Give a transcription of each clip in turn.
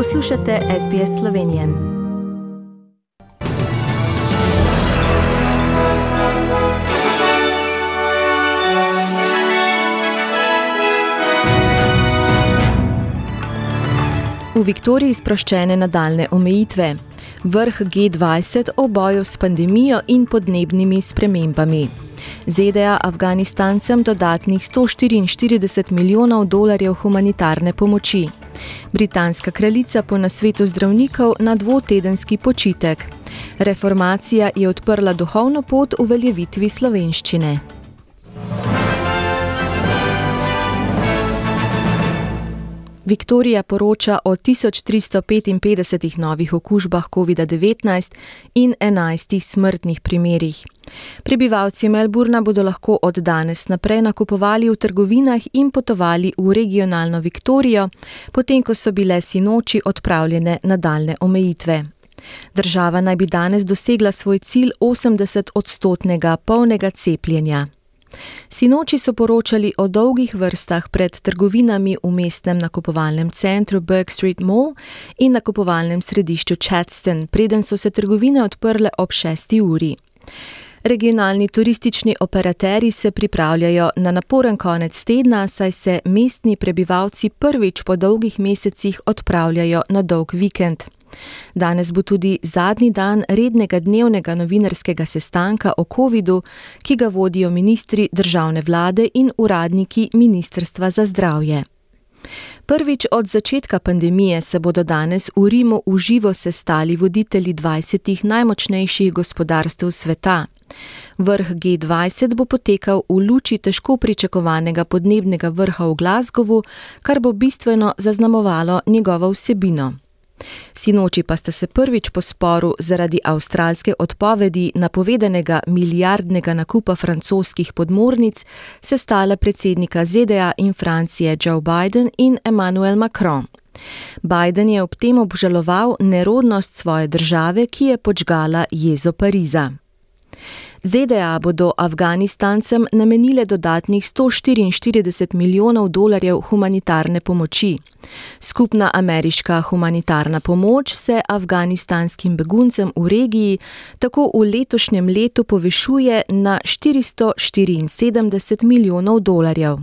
Poslušate SBS Slovenijo. V Viktoriji sproščene nadaljne omejitve. Vrh G20 o boju s pandemijo in podnebnimi spremembami. ZDA Afganistancem dodatnih 144 milijonov dolarjev humanitarne pomoči. Britanska kraljica po nasvetu zdravnikov na dvotedenski počitek. Reformacija je odprla duhovno pot v veljevitvi slovenščine. Viktorija poroča o 1355 novih okužbah COVID-19 in 11 smrtnih primerih. Prebivalci Melburna bodo lahko od danes naprej nakupovali v trgovinah in potovali v regionalno Viktorijo, potem ko so bile sinoči odpravljene nadaljne omejitve. Država naj bi danes dosegla svoj cilj 80-odstotnega polnega cepljenja. Sinoči so poročali o dolgih vrstah pred trgovinami v mestnem nakupovalnem centru Burke Street Mall in nakupovalnem središču Chadston, preden so se trgovine odprle ob 6. uri. Regionalni turistični operaterji se pripravljajo na naporen konec tedna, saj se mestni prebivalci prvič po dolgih mesecih odpravljajo na dolg vikend. Danes bo tudi zadnji dan rednega dnevnega novinarskega sestanka o COVID-u, ki ga vodijo ministri državne vlade in uradniki Ministrstva za zdravje. Prvič od začetka pandemije se bodo danes v Rimu v živo sestali voditelji 20 najmočnejših gospodarstv sveta. Vrh G20 bo potekal v luči težko pričakovanega podnebnega vrha v Glasgowu, kar bo bistveno zaznamovalo njegovo vsebino. Sinoči pa sta se prvič po sporu zaradi avstralske odpovedi napovedanega milijardnega nakupa francoskih podmornic sestala predsednika ZDA in Francije Joe Biden in Emmanuel Macron. Biden je ob tem obžaloval nerodnost svoje države, ki je počgala jezo Pariza. ZDA bodo Afganistancem namenile dodatnih 144 milijonov dolarjev humanitarne pomoči. Skupna ameriška humanitarna pomoč se afganistanskim beguncem v regiji tako v letošnjem letu povišuje na 474 milijonov dolarjev.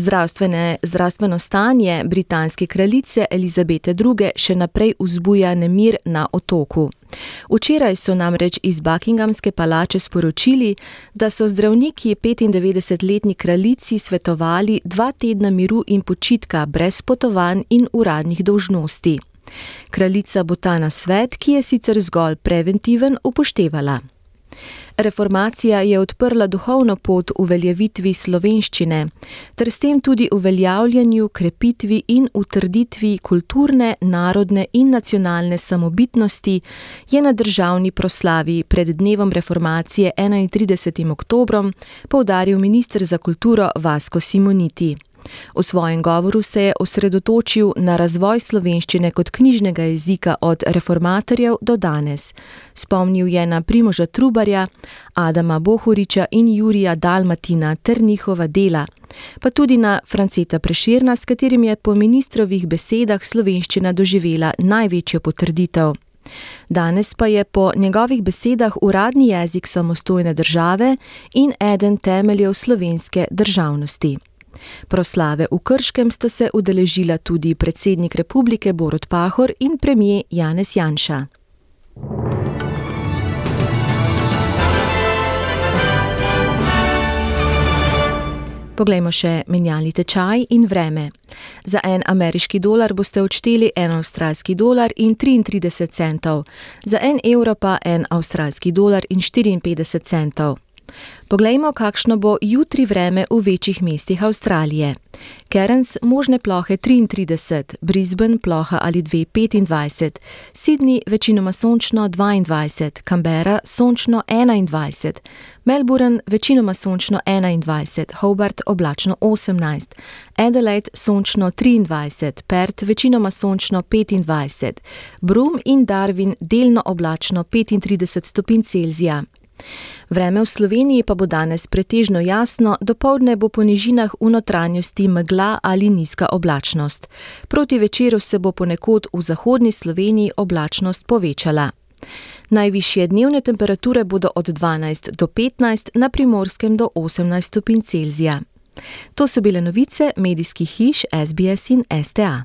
Zdravstvene, zdravstveno stanje britanske kraljice Elizabete II. še naprej vzbuja nemir na otoku. Včeraj so namreč iz Buckinghamske palače sporočili, da so zdravniki 95-letni kraljici svetovali dva tedna miru in počitka brez potovanj in uradnih dolžnosti. Kraljica bo ta na svet, ki je sicer zgolj preventiven, upoštevala. Reformacija je odprla duhovno pot v veljavitvi slovenščine, ter s tem tudi uveljavljanju, krepitvi in utrditvi kulturne, narodne in nacionalne samobitnosti, je na državni proslavi pred dnevom reformacije 31. oktobrom poudaril ministr za kulturo Vasko Simoniti. V svojem govoru se je osredotočil na razvoj slovenščine kot knjižnega jezika od reformatorjev do danes. Spomnil je na Primoža Trubarja, Adama Bohoriča in Jurija Dalmatina ter njihova dela, pa tudi na Franceta Preširna, s katerim je po ministrovih besedah slovenščina doživela največjo potrditev. Danes pa je po njegovih besedah uradni jezik samostojne države in eden temeljev slovenske državnosti. Proslave v Krškem sta se udeležila tudi predsednik republike Borod Pahor in premijer Janez Janša. Poglejmo še menjalni tečaj in vreme. Za en ameriški dolar boste odšteli en avstralski dolar in 33 centov, za en evro pa en avstralski dolar in 54 centov. Poglejmo, kakšno bo jutri vreme v večjih mestih Avstralije. Cairns možne plohe 33, Brisbane ploha ali 2 25, Sydney večinoma sončno 22, Canberra sončno 21, Melbourne večinoma sončno 21, Hobart oblačno 18, Adelaide sončno 23, Perth večinoma sončno 25, Broome in Darwin delno oblačno 35 stopinj Celzija. Vreme v Sloveniji pa bo danes pretežno jasno, dopoledne bo po nižinah v notranjosti megla ali nizka oblačnost. Proti večeru se bo ponekod v zahodni Sloveniji oblačnost povečala. Najvišje dnevne temperature bodo od 12 do 15, na primorskem do 18 stopinj Celzija. To so bile novice medijskih hiš SBS in STA.